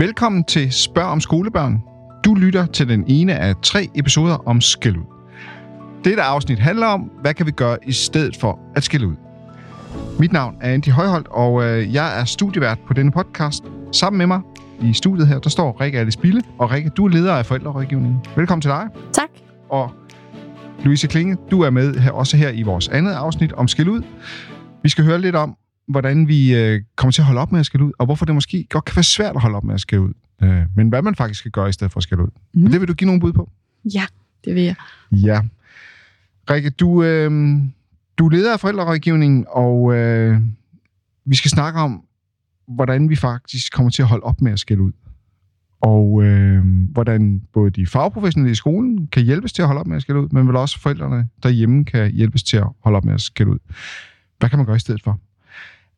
Velkommen til Spørg om skolebørn. Du lytter til den ene af tre episoder om skæld ud. Dette afsnit handler om, hvad kan vi gøre i stedet for at skælde ud. Mit navn er Andy Højholdt, og øh, jeg er studievært på denne podcast. Sammen med mig i studiet her, der står Rikke Alice Bille. Og Rikke, du er leder af forældrerådgivningen. Velkommen til dig. Tak. Og Louise Klinge, du er med her, også her i vores andet afsnit om skæld ud. Vi skal høre lidt om, hvordan vi øh, kommer til at holde op med at skælde ud, og hvorfor det måske godt kan være svært at holde op med at skælde ud. Øh, men hvad man faktisk skal gøre i stedet for at skælde ud. Mm. Og det vil du give nogle bud på? Ja, det vil jeg. Ja. Rikke, du, øh, du er leder af forældrerådgivningen, og øh, vi skal snakke om, hvordan vi faktisk kommer til at holde op med at skælde ud. Og øh, hvordan både de fagprofessionelle i skolen kan hjælpes til at holde op med at skælde ud, men vel også forældrene derhjemme kan hjælpes til at holde op med at skælde ud. Hvad kan man gøre i stedet for?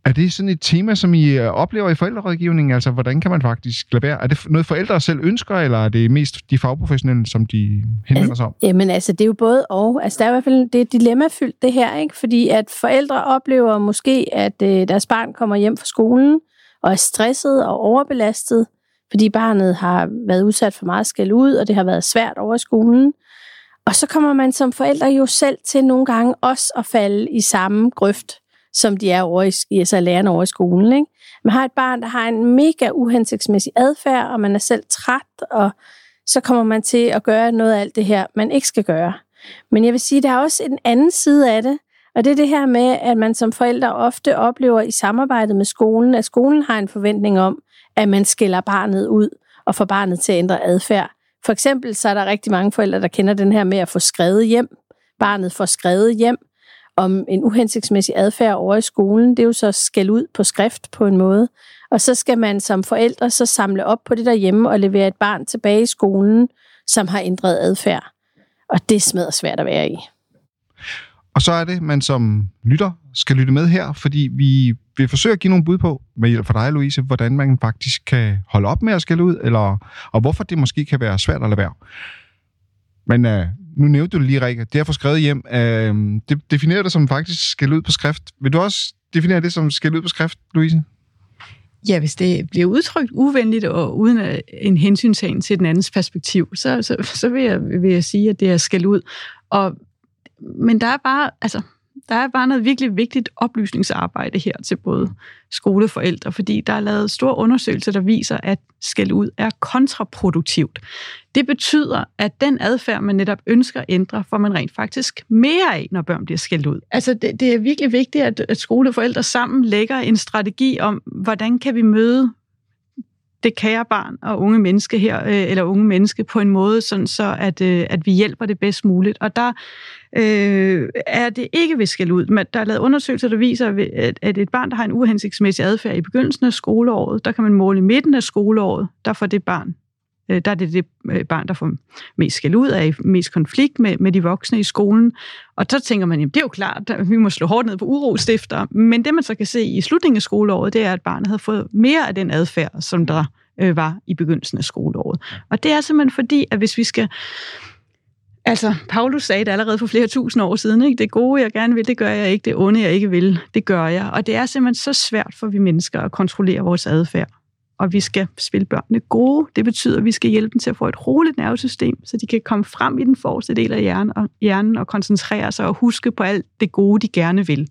Er det sådan et tema, som I øh, oplever i forældrerådgivningen? Altså, hvordan kan man faktisk lade være? Er det noget, forældre selv ønsker, eller er det mest de fagprofessionelle, som de henvender sig om? Jamen altså, det er jo både og. Altså, der er i hvert fald det er dilemmafyldt, det her, ikke? Fordi at forældre oplever måske, at øh, deres barn kommer hjem fra skolen og er stresset og overbelastet, fordi barnet har været udsat for meget skæld ud, og det har været svært over skolen. Og så kommer man som forældre jo selv til nogle gange også at falde i samme grøft som de er over i, altså lærerne over i skolen. Ikke? Man har et barn, der har en mega uhensigtsmæssig adfærd, og man er selv træt, og så kommer man til at gøre noget af alt det her, man ikke skal gøre. Men jeg vil sige, der er også en anden side af det, og det er det her med, at man som forældre ofte oplever i samarbejdet med skolen, at skolen har en forventning om, at man skiller barnet ud og får barnet til at ændre adfærd. For eksempel så er der rigtig mange forældre, der kender den her med at få skrevet hjem. Barnet får skrevet hjem, om en uhensigtsmæssig adfærd over i skolen. Det er jo så skæld ud på skrift på en måde. Og så skal man som forældre så samle op på det derhjemme og levere et barn tilbage i skolen, som har ændret adfærd. Og det smeder svært at være i. Og så er det, man som lytter skal lytte med her, fordi vi vil forsøge at give nogle bud på, med hjælp fra dig, Louise, hvordan man faktisk kan holde op med at skælde ud, eller, og hvorfor det måske kan være svært at lade være. Men øh, nu nævnte du lige, Rikke, det jeg for skrevet hjem. øh, det definerer det som faktisk skal ud på skrift. Vil du også definere det som skal ud på skrift, Louise? Ja, hvis det bliver udtrykt uvenligt og uden en hensyntagen til den andens perspektiv, så, så, så vil, jeg, vil jeg sige, at det er skal ud. Og, men der er bare, altså, der er bare noget virkelig vigtigt oplysningsarbejde her til både skoleforældre, fordi der er lavet store undersøgelser, der viser, at skæld ud er kontraproduktivt. Det betyder, at den adfærd, man netop ønsker at ændre, får man rent faktisk mere af, når børn bliver skældt ud. Altså, det, det er virkelig vigtigt, at, at skoleforældre sammen lægger en strategi om, hvordan kan vi møde det kære barn og unge menneske her, øh, eller unge menneske på en måde, sådan så at, øh, at vi hjælper det bedst muligt. Og der øh, er det ikke ved skal ud. Men der er lavet undersøgelser, der viser, at, at et barn, der har en uhensigtsmæssig adfærd i begyndelsen af skoleåret, der kan man måle i midten af skoleåret, der får det barn Øh, der er det det øh, barn, der får mest skæld ud af, mest konflikt med, med de voksne i skolen. Og så tænker man, jamen det er jo klart, at vi må slå hårdt ned på urostifter. Men det man så kan se i slutningen af skoleåret, det er, at barnet havde fået mere af den adfærd, som der øh, var i begyndelsen af skoleåret. Og det er simpelthen fordi, at hvis vi skal Altså, Paulus sagde det allerede for flere tusind år siden, ikke? Det gode, jeg gerne vil, det gør jeg ikke. Det onde, jeg ikke vil, det gør jeg. Og det er simpelthen så svært for vi mennesker at kontrollere vores adfærd. Og vi skal spille børnene gode. Det betyder, at vi skal hjælpe dem til at få et roligt nervesystem, så de kan komme frem i den forreste del af hjernen og, hjernen og koncentrere sig og huske på alt det gode, de gerne vil.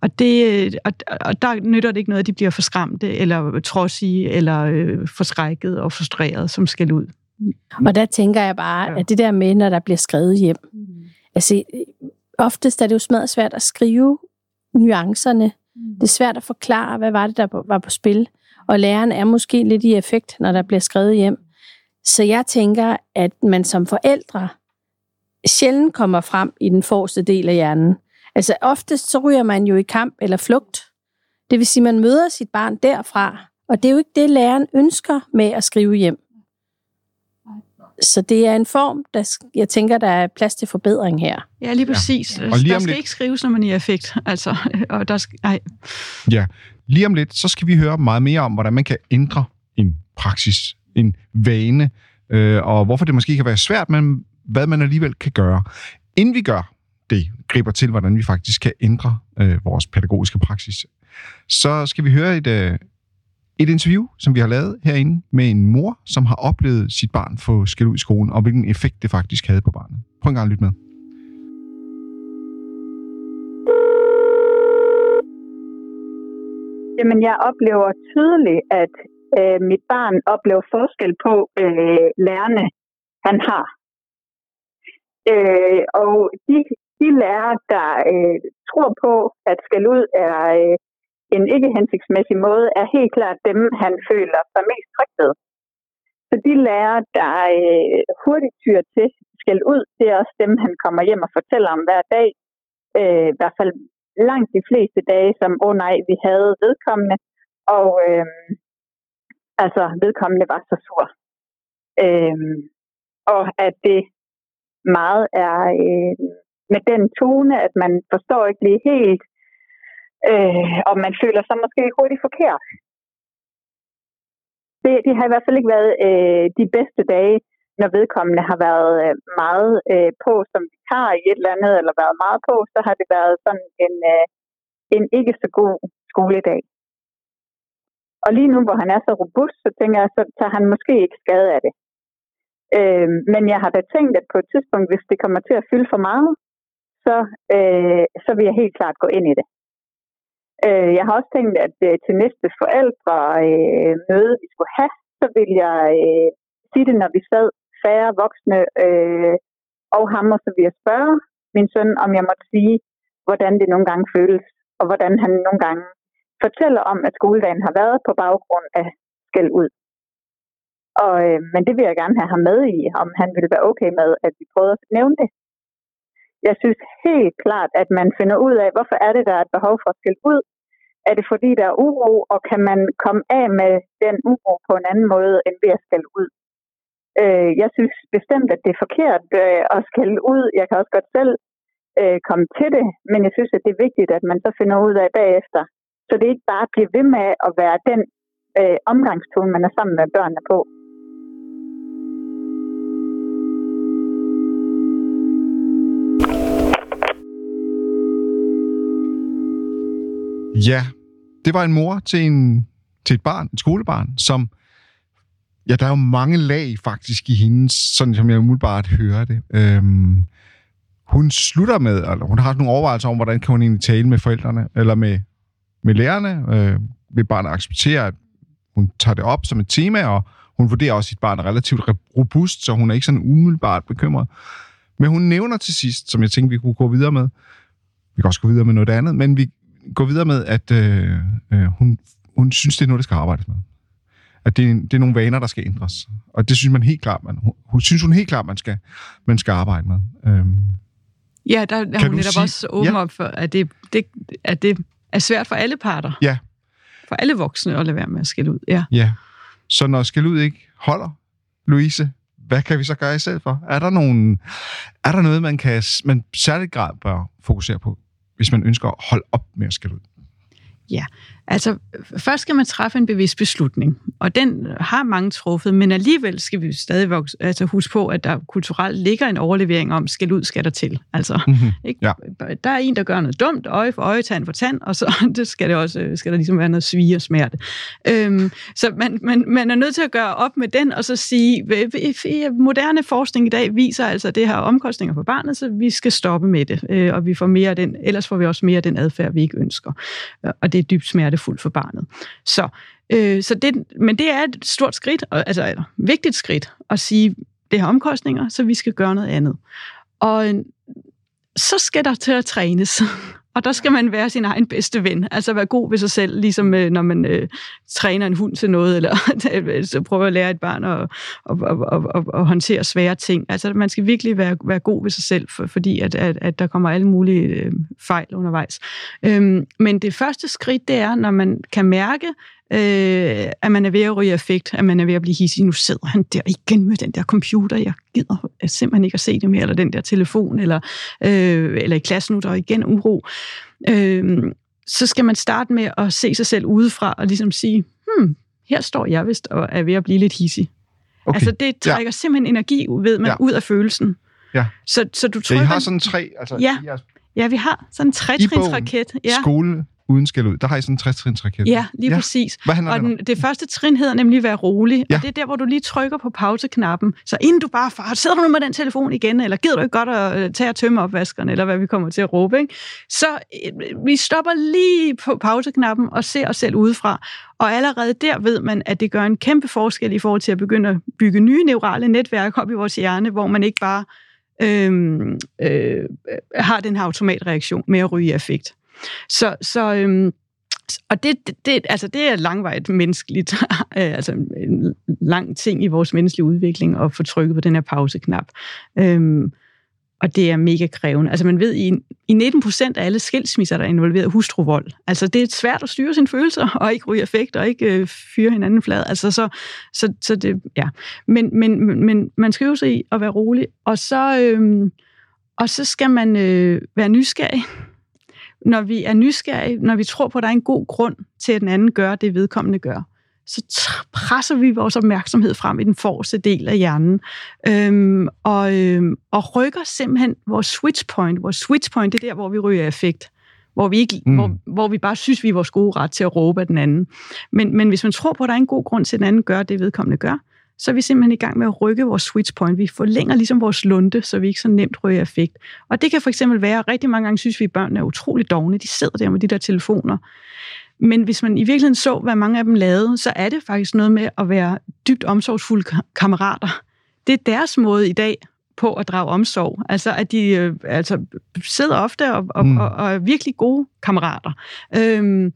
Og, det, og, og der nytter det ikke noget, at de bliver forskræmte, eller trodsige, eller øh, forskrækket og frustreret, som skal ud. Og der tænker jeg bare, ja. at det der med, når der bliver skrevet hjem, mm. altså oftest er det jo smadret svært at skrive nuancerne. Mm. Det er svært at forklare, hvad var det, der var på spil. Og læreren er måske lidt i effekt, når der bliver skrevet hjem. Så jeg tænker, at man som forældre sjældent kommer frem i den forreste del af hjernen. Altså oftest så ryger man jo i kamp eller flugt. Det vil sige, at man møder sit barn derfra, og det er jo ikke det, læreren ønsker med at skrive hjem. Så det er en form, der jeg tænker, der er plads til forbedring her. Ja, lige præcis. Ja. Og lige der skal lidt... ikke skrives, når man er i effekt. Altså, og der skal, ej. Ja, lige om lidt, så skal vi høre meget mere om, hvordan man kan ændre en praksis, en vane, øh, og hvorfor det måske kan være svært, men hvad man alligevel kan gøre. Inden vi gør det, griber til, hvordan vi faktisk kan ændre øh, vores pædagogiske praksis, så skal vi høre et, øh, et interview, som vi har lavet herinde med en mor, som har oplevet sit barn få skæld ud i skolen, og hvilken effekt det faktisk havde på barnet. Prøv en gang at lytte med. Jamen, jeg oplever tydeligt, at øh, mit barn oplever forskel på øh, lærerne, han har. Øh, og de, de lærere, der øh, tror på, at skal ud er øh, en ikke hensigtsmæssig måde, er helt klart dem, han føler sig mest tryg ved. Så de lærere, der øh, hurtigt tyr til skal ud, det er også dem, han kommer hjem og fortæller om hver dag. Øh, I hvert fald langt de fleste dage, som, åh oh nej, vi havde vedkommende, og øh, altså, vedkommende var så sur. Øh, og at det meget er øh, med den tone, at man forstår ikke lige helt, øh, og man føler sig måske hurtigt forkert. Det, det har i hvert fald ikke været øh, de bedste dage, når vedkommende har været øh, meget øh, på som vikar i et eller andet, eller været meget på, så har det været sådan en, øh, en ikke så god skoledag. Og lige nu, hvor han er så robust, så tænker jeg, så tager han måske ikke skade af det. Øh, men jeg har da tænkt, at på et tidspunkt, hvis det kommer til at fylde for meget, så, øh, så vil jeg helt klart gå ind i det. Øh, jeg har også tænkt, at øh, til næste forældre øh, møde, vi skulle have, så vil jeg øh, sige det, når vi sad færre voksne øh, og ham, og så vil jeg spørge min søn, om jeg måtte sige, hvordan det nogle gange føles, og hvordan han nogle gange fortæller om, at skoledagen har været på baggrund af skæld ud. Og, øh, men det vil jeg gerne have ham med i, om han ville være okay med, at vi prøver at nævne det. Jeg synes helt klart, at man finder ud af, hvorfor er det, der er et behov for at skille ud. Er det fordi, der er uro, og kan man komme af med den uro på en anden måde, end ved at skælde ud? Øh, jeg synes bestemt, at det er forkert øh, at skælde ud. Jeg kan også godt selv øh, komme til det, men jeg synes, at det er vigtigt, at man så finder ud af bagefter. Så det ikke bare bliver ved med at være den øh, omgangstone, man er sammen med børnene på. Ja, det var en mor til, en, til et barn, et skolebarn, som... Ja, der er jo mange lag faktisk i hendes, sådan som jeg umiddelbart hører det. Øhm, hun slutter med, eller hun har nogle overvejelser om, hvordan kan hun egentlig tale med forældrene, eller med, med lærerne. Øh, vil barnet acceptere, at hun tager det op som et tema, og hun vurderer også, at sit barn er relativt robust, så hun er ikke sådan umiddelbart bekymret. Men hun nævner til sidst, som jeg tænkte, vi kunne gå videre med, vi kan også gå videre med noget andet, men vi går videre med, at øh, øh, hun, hun synes, det er noget, der skal arbejdes med. At det, er, det er nogle vaner, der skal ændres. Og det synes man helt klart, man, hun, synes hun helt klart, man skal, man skal arbejde med. Øhm, Ja, der er hun netop sige... også åben ja. op for, at det, det, at det er svært for alle parter. Ja. For alle voksne at lade være med at skille ud. Ja. Ja. Så når skille ud ikke holder, Louise, hvad kan vi så gøre i stedet for? Er der, nogen, er der noget, man kan man særligt grad bør fokusere på, hvis man ønsker at holde op med at skille ud? Ja, altså først skal man træffe en bevidst beslutning, og den har mange truffet, men alligevel skal vi stadig altså huske på, at der kulturelt ligger en overlevering om, skal ud, skal der til. Altså, mm-hmm. ikke? Ja. Der er en, der gør noget dumt, øje for øje, tand for tand, og så det skal, det også, skal der ligesom være noget svige og smerte. Øhm, så man, man, man er nødt til at gøre op med den, og så sige, moderne forskning i dag viser altså, at det har omkostninger for barnet, så vi skal stoppe med det, øh, og vi får mere af den, ellers får vi også mere af den adfærd, vi ikke ønsker. Og det er dybt smertefuldt for barnet. Så, øh, så det, men det er et stort skridt, altså et vigtigt skridt, at sige, det har omkostninger, så vi skal gøre noget andet. Og øh, så skal der til at trænes. Og der skal man være sin egen bedste ven. Altså være god ved sig selv, ligesom øh, når man øh, træner en hund til noget, eller så prøver at lære et barn at, at, at, at, at håndtere svære ting. Altså man skal virkelig være, være god ved sig selv, for, fordi at, at, at der kommer alle mulige øh, fejl undervejs. Øhm, men det første skridt, det er, når man kan mærke, øh, at man er ved at ryge effekt, at man er ved at blive hissig. Nu sidder han der igen med den der computer, jeg gider simpelthen ikke at se det mere, eller den der telefon, eller, øh, eller i klassen nu, der er igen uro. Øh, så skal man starte med at se sig selv udefra, og ligesom sige, hmm, her står jeg vist og er ved at blive lidt hissig. Okay. Altså det trækker ja. simpelthen energi ved man ja. ud af følelsen. Ja. Så, så du trykker... Så I har sådan tre... Altså, ja. ja, vi har sådan en trætrinsraket. Ja. Skole, uden skæld ud. Der har I sådan en 60 raket. Ja, lige ja. præcis. Hvad og den, det første trin hedder nemlig være rolig, Ja. og det er der, hvor du lige trykker på pauseknappen. Så inden du bare far, sidder du nu med den telefon igen, eller gider du ikke godt at øh, tage og tømme opvaskeren, eller hvad vi kommer til at råbe, ikke? så øh, vi stopper lige på pauseknappen og ser os selv udefra. Og allerede der ved man, at det gør en kæmpe forskel i forhold til at begynde at bygge nye neurale netværk op i vores hjerne, hvor man ikke bare øhm, øh, har den her automatreaktion med at ryge i affekt. Så, så øhm, og det, det, det, altså det er langvejt menneskeligt, øh, altså en lang ting i vores menneskelige udvikling at få trykket på den her pauseknap. Øhm, og det er mega krævende. Altså man ved, i, i 19 procent af alle skilsmisser, der er involveret hustruvold. Altså det er svært at styre sine følelser, og ikke ryge effekt, og ikke øh, fyre hinanden flad. Altså så, så, så det, ja. Men, men, men, men man skal jo sig i at være rolig, og så, øhm, og så skal man øh, være nysgerrig. Når vi er nysgerrige, når vi tror på, at der er en god grund til, at den anden gør det, vedkommende gør, så presser vi vores opmærksomhed frem i den forreste del af hjernen, øhm, og, øhm, og rykker simpelthen vores switch point. Vores switch point, det er der, hvor vi ryger effekt. Hvor vi, ikke, mm. hvor, hvor vi bare synes, vi er vores gode ret til at råbe af den anden. Men, men hvis man tror på, at der er en god grund til, at den anden gør det, vedkommende gør, så er vi simpelthen i gang med at rykke vores switch point. Vi forlænger ligesom vores lunde, så vi ikke så nemt ryger effekt. Og det kan for eksempel være, at rigtig mange gange synes vi, at børnene er utrolig dogne. De sidder der med de der telefoner. Men hvis man i virkeligheden så, hvad mange af dem lavede, så er det faktisk noget med at være dybt omsorgsfulde ka- kammerater. Det er deres måde i dag på at drage omsorg. Altså, at de øh, altså, sidder ofte og, og, Mm. og, og er virkelig gode kammerater. Øhm,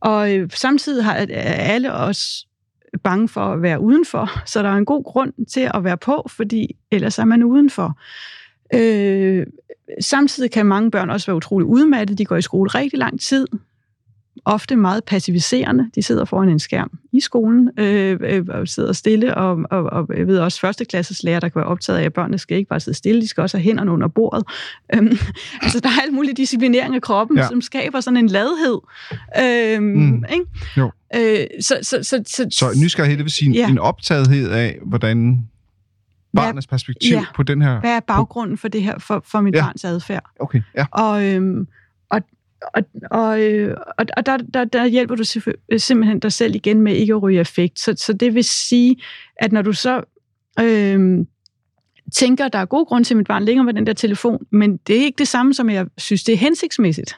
og øh, samtidig har, alle os bange for at være udenfor, så der er en god grund til at være på, fordi ellers er man udenfor. Øh, samtidig kan mange børn også være utrolig udmattede. De går i skole rigtig lang tid, ofte meget passiviserende. De sidder foran en skærm i skolen øh, øh, og sidder stille, og, og, og jeg ved også førsteklasses der kan være optaget af, at børnene skal ikke bare sidde stille, de skal også have hænderne under bordet. Øhm, altså, der er alt muligt disciplinering af kroppen, Ja. som skaber sådan en ladhed. Øhm, Mm. ikke? Jo. Øh, så, så, så, så, Så nysgerrighed, det vil sige Ja. en optagethed af, hvordan barnets perspektiv Ja. på den her... hvad er baggrunden for det her, for, for mit ja. barns adfærd? Okay, ja. Og, øhm, og, og, øh, og, og, der, der, der hjælper du øh, simpelthen dig selv igen med ikke at ryge effekt. Så, så det vil sige, at når du så øh, tænker, at der er god grund til, at mit barn ligger med den der telefon, men det er ikke det samme, som jeg synes, det er hensigtsmæssigt.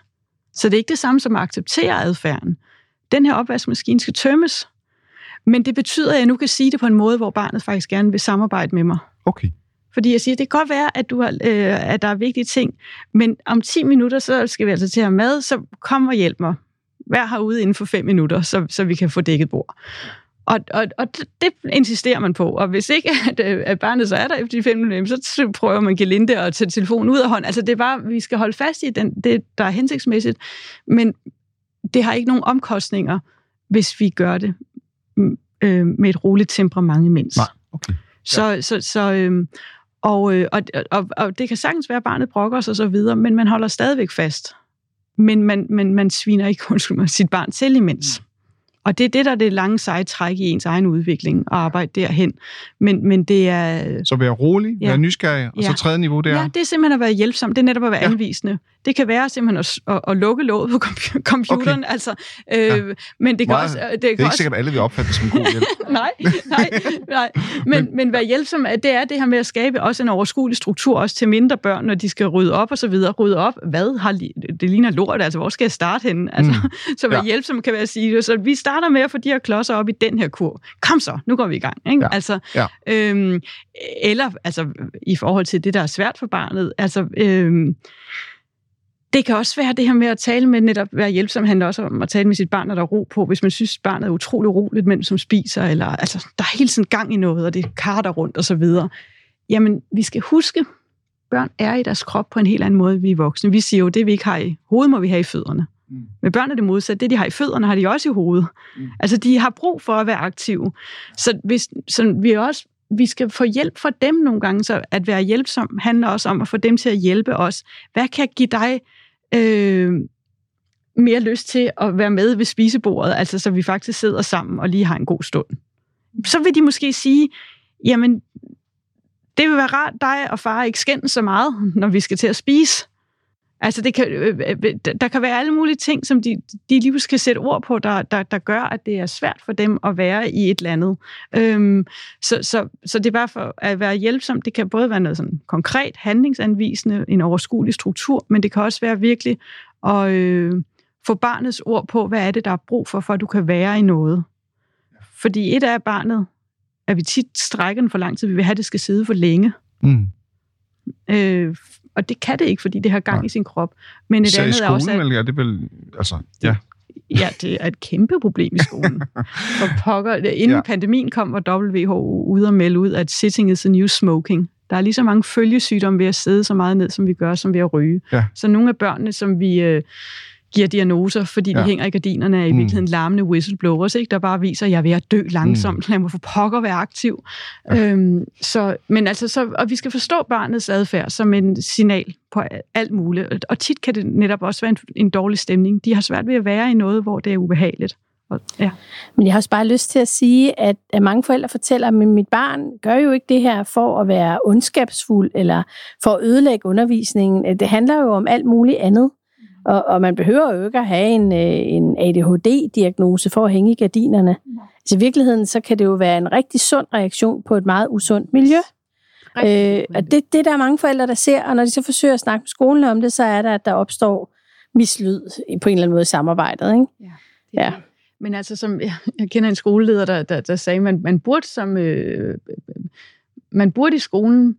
Så det er ikke det samme som at acceptere adfærden. Den her opvaskemaskine skal tømmes, men det betyder, at jeg nu kan sige det på en måde, hvor barnet faktisk gerne vil samarbejde med mig. Okay. Fordi jeg siger, det kan godt være, at, du har, øh, at der er vigtige ting, men om 10 minutter, så skal vi altså til at have mad, så kom og hjælp mig. Vær herude inden for 5 minutter, så, så vi kan få dækket bord. Og, og, og det- insisterer man på. Og hvis ikke, at, øh, at barnet så er der efter de 5 minutter, så prøver man gelinde at tage telefonen ud af hånden. Altså det er bare, vi skal holde fast i den, det, der er hensigtsmæssigt, men det har ikke nogen omkostninger, hvis vi gør det mm, øh, med et roligt temperament imens. Nej, okay. Så, så, så øhm, og, øh, og, og, og det kan sagtens være, at barnet brokker sig og så videre, men man holder stadigvæk fast. Men man, man, man sviner ikke undskyld mig, sit barn til imens. Og det er det, der er det lange seje træk i ens egen udvikling, at arbejde derhen. Men, men det er... Så være rolig, Ja. være nysgerrig, og så Ja. tredje niveau, det er... Ja, det er simpelthen at være hjælpsom. Det er netop at være ja. anvisende. Det kan være simpelthen at, at, at lukke låget på compu- computeren. Okay. Altså, øh, Ja. Men det kan Meget- også... Det, Det er kan ikke også sikkert, at alle vil opfatte det som god hjælp. nej, nej, nej. Men, men hvad hjælpsom er, det er det her med at skabe også en overskuelig struktur, også til mindre børn, når de skal rydde op og så videre. Rydde op, hvad har det ligner lort, altså hvor skal jeg starte henne? Altså, Mm. mm. Så hvad Ja. hjælpsom kan være at sige. Så vi starter med at få de her klodser op i den her kur. Kom så, nu går vi i gang. Ikke? Ja. Altså, Ja. øhm, eller altså, i forhold til det, der er svært for barnet. Altså, øhm, det kan også være det her med at tale med netop være hjælpsom, handler også om at tale med sit barn, når der er ro på, hvis man synes, barnet er utrolig roligt, mens som spiser, eller altså, der er hele tiden gang i noget, og det karter rundt og så videre. Jamen, vi skal huske, børn er i deres krop på en helt anden måde, end vi er voksne. Vi siger jo, det vi ikke har i hovedet, må vi have i fødderne. Mm. Med børn er det modsat. Det, de har i fødderne, har de også i hovedet. Mm. Altså, de har brug for at være aktive. Så, hvis, så vi også vi skal få hjælp fra dem nogle gange, så at være hjælpsom handler også om at få dem til at hjælpe os. Hvad kan give dig øh, mere lyst til at være med ved spisebordet, altså så vi faktisk sidder sammen og lige har en god stund? Så vil de måske sige, jamen, det vil være rart, dig og far ikke skændes så meget, når vi skal til at spise. Altså, det kan, øh, øh, der kan være alle mulige ting, som de, de lige skal sætte ord på, der, der, der gør, at det er svært for dem at være i et eller andet. Øhm, så, så, så det er bare for at være hjælpsom. Det kan både være noget sådan konkret, handlingsanvisende, en overskuelig struktur, men det kan også være virkelig at øh, få barnets ord på, hvad er det, der er brug for, for at du kan være i noget. Fordi et af barnet, at vi tit strækker den for lang tid, vi vil have, at det skal sidde for længe. Mm. Øh, og det kan det ikke, fordi det har gang Nej. i sin krop. Men et Så i andet er skolen, også, at, vel, ja, det er vel, altså, ja. ja, det er et kæmpe problem i skolen. For pokker, inden Ja. ja. pandemien kom, var WHO ude og melde ud, at sitting is the new smoking. Der er lige så mange følgesygdomme ved at sidde så meget ned, som vi gør, som ved at ryge. Ja. Så nogle af børnene, som vi øh, giver diagnoser, fordi ja. De hænger i gardinerne, er i Mm. virkeligheden larmende whistleblowers, ikke? der bare viser, at jeg er ved at dø langsomt. Lad mig få pokker være aktiv. Ja. Øhm, så, men altså, så, og vi skal forstå barnets adfærd som en signal på alt muligt. Og- tit kan det netop også være en, en dårlig stemning. De har svært ved at være i noget, hvor det er ubehageligt. Og, ja. Men jeg har også bare lyst til at sige, at, at mange forældre fortæller, at mit barn gør jo ikke det her for at være ondskabsfuld eller for at ødelægge undervisningen. Det handler jo om alt muligt andet. Og, og man behøver jo ikke at have en, øh, en ADHD-diagnose for at hænge i gardinerne. Altså i virkeligheden, så kan det jo være en rigtig sund reaktion på et meget usundt miljø. Øh, og det, det der er mange forældre, der ser, og når de så forsøger at snakke med skolen om det, så er der, at der opstår mislyd på en eller anden måde i samarbejdet. Ikke? Ja. Men altså, som jeg, jeg kender en skoleleder, der, der, der sagde, man, man burde som øh, man burde i skolen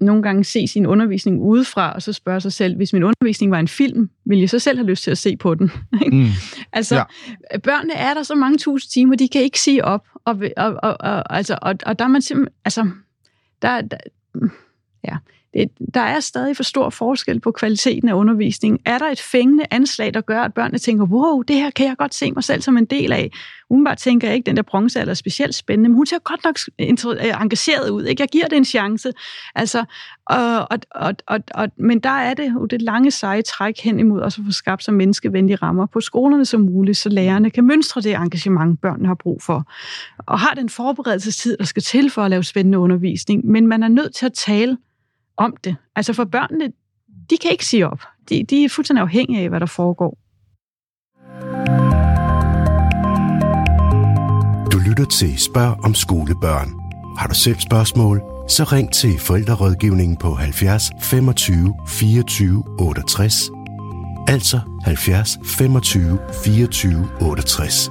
nogle gange se sin undervisning udefra, og så spørge sig selv, hvis min undervisning var en film, ville jeg så selv have lyst til at se på den? Mm. altså, Ja. børnene er der så mange tusind timer, de kan ikke sige op, og, og, og, og, altså, og, og der er man simpelthen, altså, der, der, ja, der er stadig for stor forskel på kvaliteten af undervisningen. Er der et fængende anslag, der gør, at børnene tænker, wow, det her kan jeg godt se mig selv som en del af. Umiddelbart tænker jeg ikke, den der bronzealder er specielt spændende, men hun ser godt nok øh, engageret ud. Ikke? Jeg giver det en chance. Altså, og, og, og, og, og, men der er det jo det lange seje træk hen imod også at få skabt så menneskevenlige rammer på skolerne som muligt, så lærerne kan mønstre det engagement, børnene har brug for. Og har den forberedelsestid, der skal til for at lave spændende undervisning. Men man er nødt til at tale om det. Altså for børnene, de kan ikke sige op. De, de er fuldstændig afhængige af, hvad der foregår. Du lytter til Spørg om skolebørn. Har du selv spørgsmål, så ring til forældrerådgivningen på 70 25 24 68. Altså 70 25 24 68.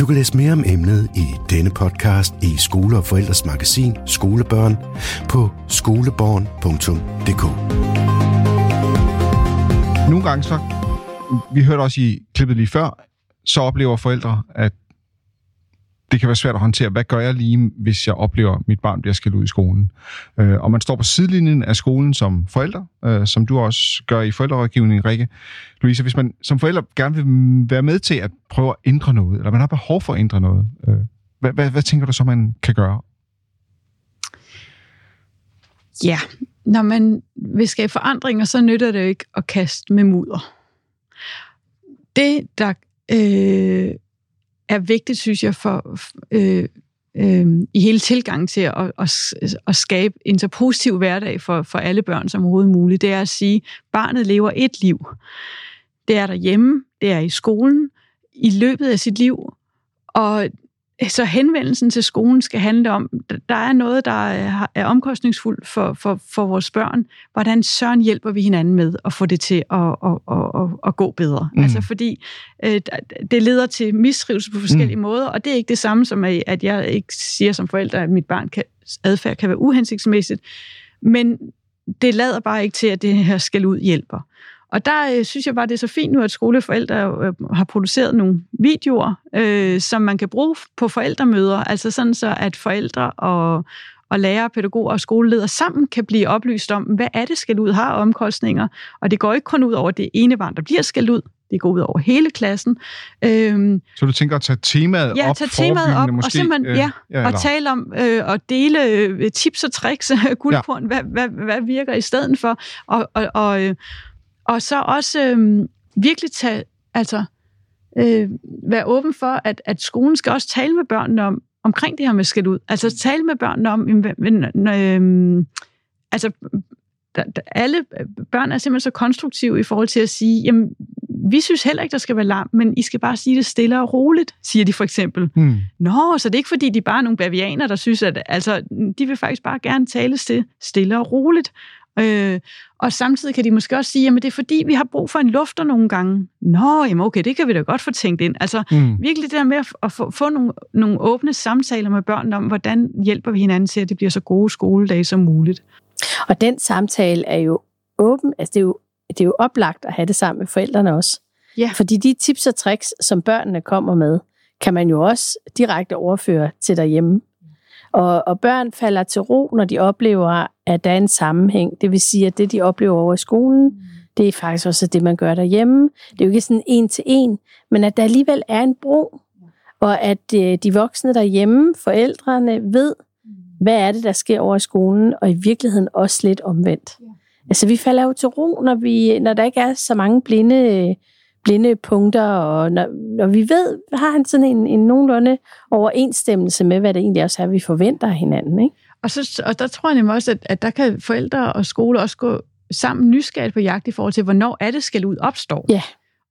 Du kan læse mere om emnet i denne podcast i Skole og Forældres magasin Skolebørn på skoleborn.dk. Nogle gange så, vi hørte også i klippet lige før, så oplever forældre, at det kan være svært at håndtere. Hvad gør jeg lige, hvis jeg oplever, at mit barn bliver skældt ud i skolen? Øh, og man står på sidelinjen af skolen som forælder, øh, som du også gør i forældrerådgivningen, Rikke. Louise, hvis man som forælder gerne vil være med til at prøve at ændre noget, eller man har behov for at ændre noget, øh, hvad, hvad, hvad tænker du så, man kan gøre? Ja, når man vil skabe forandringer, så nytter det jo ikke at kaste med mudder. Det, der øh, er vigtigt, synes jeg, for øh, øh, i hele tilgangen til at, at, at skabe en så positiv hverdag for, for alle børn som overhovedet muligt, det er at sige, at barnet lever et liv. Det er derhjemme, det er i skolen, i løbet af sit liv, og så henvendelsen til skolen skal handle om, der er noget, der er, er omkostningsfuldt for, for, for vores børn. Hvordan søren hjælper vi hinanden med at få det til at, at, at, at, at gå bedre? Mm. Altså fordi øh, det leder til mistrivsel på forskellige mm. måder, og det er ikke det samme som, at at jeg ikke siger som forælder, at mit barn kan, adfærd kan være uhensigtsmæssigt, men det lader bare ikke til, at det her skal ud hjælper. Og der øh, synes jeg bare, det er så fint nu, at skoleforældre øh, har produceret nogle videoer, øh, som man kan bruge på forældremøder, altså sådan så, at forældre og, og lærere, pædagoger og skoleledere sammen kan blive oplyst om, hvad er det, skal ud har omkostninger. Og det går ikke kun ud over det ene barn, der bliver skældt ud, det går ud over hele klassen. Øhm, Så du tænker at tage temaet ja, op, tage temaet op, forebyggende og simpelthen øh, ja, ja, og tale om øh, og dele øh, tips og tricks, guldkorn, ja. hvad, hvad, hvad virker i stedet for, og, og, og, øh, og så også øh, virkelig tage, altså øh, være åben for, at, at skolen skal også tale med børnene om, omkring det her med skæld ud. Altså tale med børnene om, hvad- øh, altså der, der, alle børn er simpelthen så konstruktive i forhold til at sige, jamen, vi synes heller ikke, der skal være larm, men I skal bare sige det stille og roligt, siger de for eksempel. Mm. Nå, så det er ikke fordi, de er bare nogle bavianer, der synes, at altså, de vil faktisk bare gerne tale til stille og roligt. Øh, og samtidig kan de måske også sige, at det er fordi, vi har brug for en lufter nogle gange. Nå, jamen okay, det kan vi da godt få tænkt ind. Altså Mm. virkelig det der med at, få, få nogle, nogle åbne samtaler med børnene om, hvordan hjælper vi hinanden til, at det bliver så gode skoledage som muligt. Og den samtale er jo åben, altså det er jo, det er jo oplagt at have det sammen med forældrene også. Ja. Fordi de tips og tricks, som børnene kommer med, kan man jo også direkte overføre til derhjemme. Og, og børn falder til ro, når de oplever, at der er en sammenhæng. Det vil sige, at det, de oplever over i skolen, det er faktisk også det, man gør derhjemme. Det er jo ikke sådan en til en, men at der alligevel er en bro, og at øh, de voksne derhjemme, forældrene, ved, hvad er det, der sker over i skolen, og i virkeligheden også lidt omvendt. Altså, vi falder jo til ro, når, vi, når der ikke er så mange blinde, blinde punkter, og når, når vi ved, har han sådan en, en nogenlunde overensstemmelse med, hvad det egentlig også er, vi forventer af hinanden. Ikke? Og, så, og der tror jeg nemlig også, at, at der kan forældre og skole også gå sammen nysgerrigt på jagt i forhold til, hvornår er det skal ud opstår. Ja.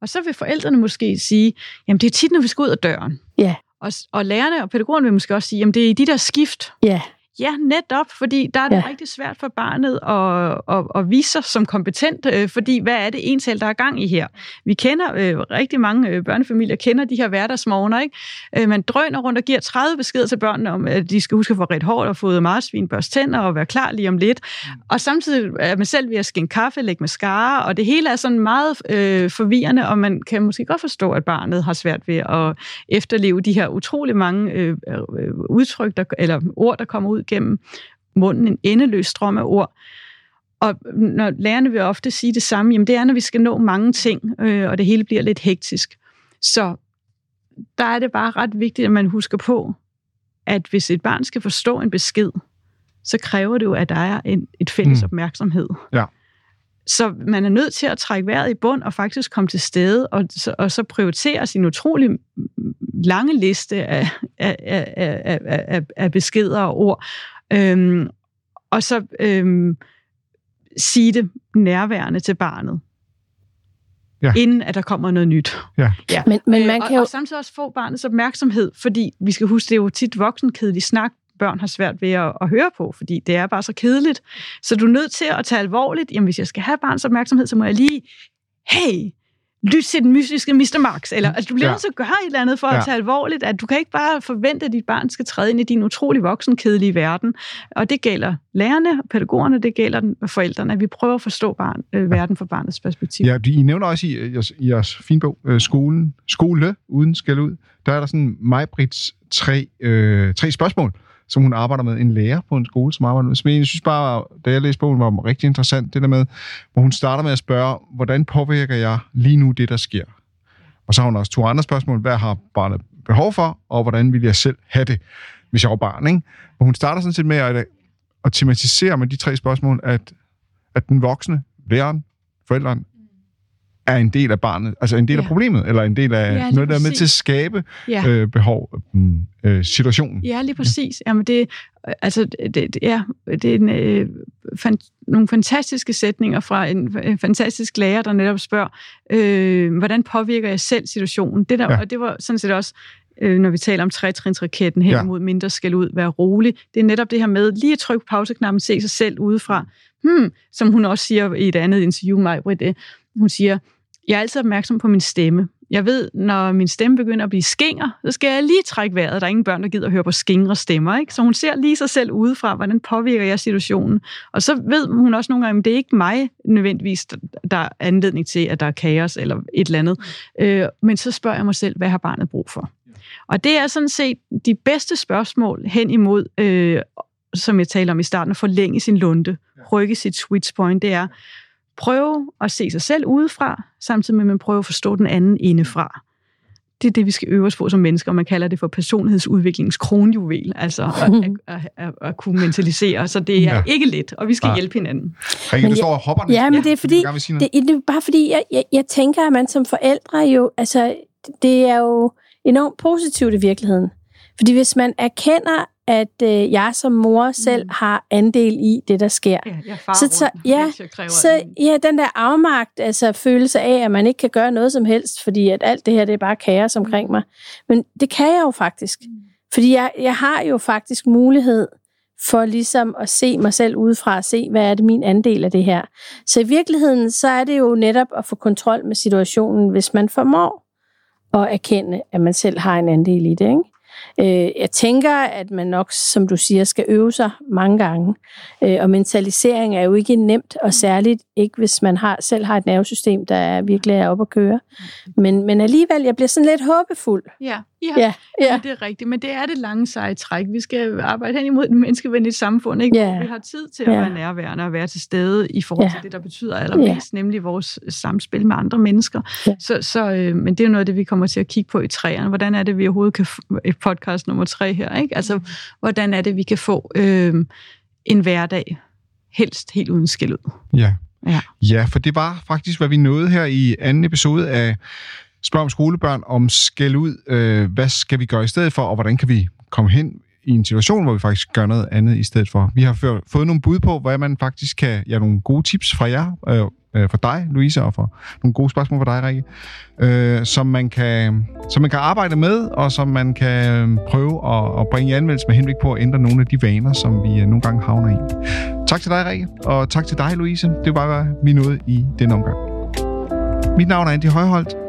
Og så vil forældrene måske sige, jamen det er tit, når vi skal ud af døren. Ja. Og, og lærerne og pædagogerne vil måske også sige, jamen det er i de der skift. Ja, Ja, netop, fordi der er det Ja. rigtig svært for barnet at, at, at vise sig som kompetent, øh, fordi hvad er det en selv, der er gang i her? Vi kender, øh, rigtig mange øh, børnefamilier kender de her hverdagsmorgener, ikke? Øh, man drøner rundt og giver 30 beskeder til børnene om, at de skal huske at få ret hår og fået marsvin, børste tænder og være klar lige om lidt. Og samtidig er man selv ved at skænke kaffe, lægge mascara, og det hele er sådan meget øh, forvirrende, og man kan måske godt forstå, at barnet har svært ved at efterleve de her utrolig mange øh, udtryk, der, eller ord, der kommer ud gennem munden, en endeløs strøm af ord. Og når lærerne vil ofte sige det samme, jamen det er, når vi skal nå mange ting, øh, og det hele bliver lidt hektisk. Så der er det bare ret vigtigt, at man husker på, at hvis et barn skal forstå en besked, så kræver det jo, at der er en, et fælles Mm. opmærksomhed. Ja. Så man er nødt til at trække vejret i bund og faktisk komme til stede, og så, og så prioritere sin utrolig lange liste af, af, af, af, af, af, beskeder og ord, øhm, og så øhm, sige det nærværende til barnet, Ja. inden at der kommer noget nyt. Ja. ja. men, men Øh, man og, kan jo... og samtidig også få barnets opmærksomhed, fordi vi skal huske, det er jo tit voksenkedelig snak, børn har svært ved at, at høre på, fordi det er bare så kedeligt. Så du er nødt til at tage alvorligt, jamen hvis jeg skal have barns opmærksomhed, så må jeg lige, hey, lyt til den mystiske Mr. Marx, eller at du bliver Ja. nødt til at gøre et eller andet for Ja. at tage alvorligt, at du kan ikke bare forvente, at dit barn skal træde ind i din utrolig voksenkedelige verden. Og det gælder lærerne, pædagogerne, det gælder forældrene, at vi prøver at forstå barn, øh, verden fra barnets perspektiv. Ja, I nævner også i, i, jeres, i jeres fine bog, øh, skolen, skole uden skal ud, der er der sådan Majbrits tre, øh, tre spørgsmål, som hun arbejder med, en lærer på en skole, som arbejder med. Som jeg synes bare, da jeg læste bogen, var rigtig interessant, det der med, hvor hun starter med at spørge, hvordan påvirker jeg lige nu det, der sker? Og så har hun også to andre spørgsmål. Hvad har barnet behov for, og hvordan vil jeg selv have det, hvis jeg var barn? Ikke? Og hun starter sådan set med at, at tematisere med de tre spørgsmål, at, at den voksne, læreren, forældrene, er en del af barnet, altså en del af Ja. problemet, eller en del af Ja, ja, noget, der er med til at skabe Ja. øh, behov, mm, øh, situationen. Ja, lige præcis. Jamen det, altså, det, det, ja, det er en, øh, fan, nogle fantastiske sætninger fra en, en fantastisk lærer, der netop spørger, øh, hvordan påvirker jeg selv situationen? Det der, Ja. ja. Og det var sådan set også, øh, når vi taler om trætrinsraketten hen Ja. ja. mod mindre skal ud, være rolig. Det er netop det her med lige at trykke på pauseknappen, se sig selv udefra. Hmm, som hun også siger i et andet interview mig, det, hun siger, jeg er altid opmærksom på min stemme. Jeg ved, når min stemme begynder at blive skinger, så skal jeg lige trække vejret. Der er ingen børn, der gider at høre på skingre stemmer. Ikke? Så hun ser lige sig selv udefra, hvordan påvirker jeg situationen. Og så ved hun også nogle gange, at det er ikke mig nødvendigvis, der er anledning til, at der er kaos eller et eller andet. Øh, men så spørger jeg mig selv, hvad har barnet brug for? Og det er sådan set de bedste spørgsmål hen imod, øh, som jeg taler om i starten, at forlænge sin lunde, rykke sit switch point, det er, prøve at se sig selv udefra, samtidig med, at man prøver at forstå den anden indefra. Det er det, vi skal øve os på som mennesker, og man kalder det for personlighedsudviklingens kronjuvel, altså at, at, at, at kunne mentalisere, så det er Ja. ja. ikke let, og vi skal Nej. hjælpe hinanden. Rikke, Men du jeg- står og hopper næsten. Ja, men det er fordi, det, det er bare fordi, jeg, jeg, jeg tænker, at man som forældre jo, altså, det er jo enormt positivt i virkeligheden. Fordi hvis man erkender, at øh, jeg som mor selv Mm. har andel i det, der sker, Ja, jeg Så- så- ja, så ja, den der afmagt, altså følelse af, at man ikke kan gøre noget som helst, fordi at alt det her, det er bare kaos omkring mig. Men det kan jeg jo faktisk. Fordi jeg, jeg har jo faktisk mulighed for ligesom at se mig selv udefra, og se, hvad er det min andel af det her. Så i virkeligheden, så er det jo netop at få kontrol med situationen, hvis man formår at erkende, at man selv har en andel i det. Ikke? Øh, jeg tænker, at man nok, som du siger, skal øve sig mange gange. Øh, og mentalisering er jo ikke nemt, og særligt ikke, hvis man har, selv har et nervesystem, der er virkelig er op at køre. Men, men alligevel, jeg bliver sådan lidt håbefuld. Ja, ja, Ja, ja. ja. det er rigtigt. Men det er det lange seje træk. Vi skal arbejde hen imod et menneskevenligt samfund, ikke? Ja. hvor vi har tid til at Ja. være nærværende og være til stede i forhold Ja. til det, der betyder allermest, nemlig vores samspil med andre mennesker. Ja. Så, så, øh, men det er jo noget af det, vi kommer til at kigge på i træerne. Hvordan er det, vi overhovedet kan få et podcast nummer tre her? Ikke? Altså, hvordan er det, vi kan få øh, en hverdag, helst helt uden skæld ud? Ja. Ja. ja, for det var faktisk, hvad vi nåede her i anden episode af spørger om skolebørn, om skæld ud. Øh, hvad skal vi gøre i stedet for, og hvordan kan vi komme hen i en situation, hvor vi faktisk gør noget andet i stedet for. Vi har før, fået nogle bud på, hvad man faktisk kan... Ja, nogle gode tips fra jer, øh, øh, fra dig, Louise, og for nogle gode spørgsmål fra dig, Rikke, øh, som, man kan, som man kan arbejde med, og som man kan øh, prøve at, at bringe i anvendelse med henblik på at ændre nogle af de vaner, som vi øh, nogle gange havner i. Tak til dig, Rikke, og tak til dig, Louise. Det var, bare min nåede i denne omgang. Mit navn er Andy Højholdt.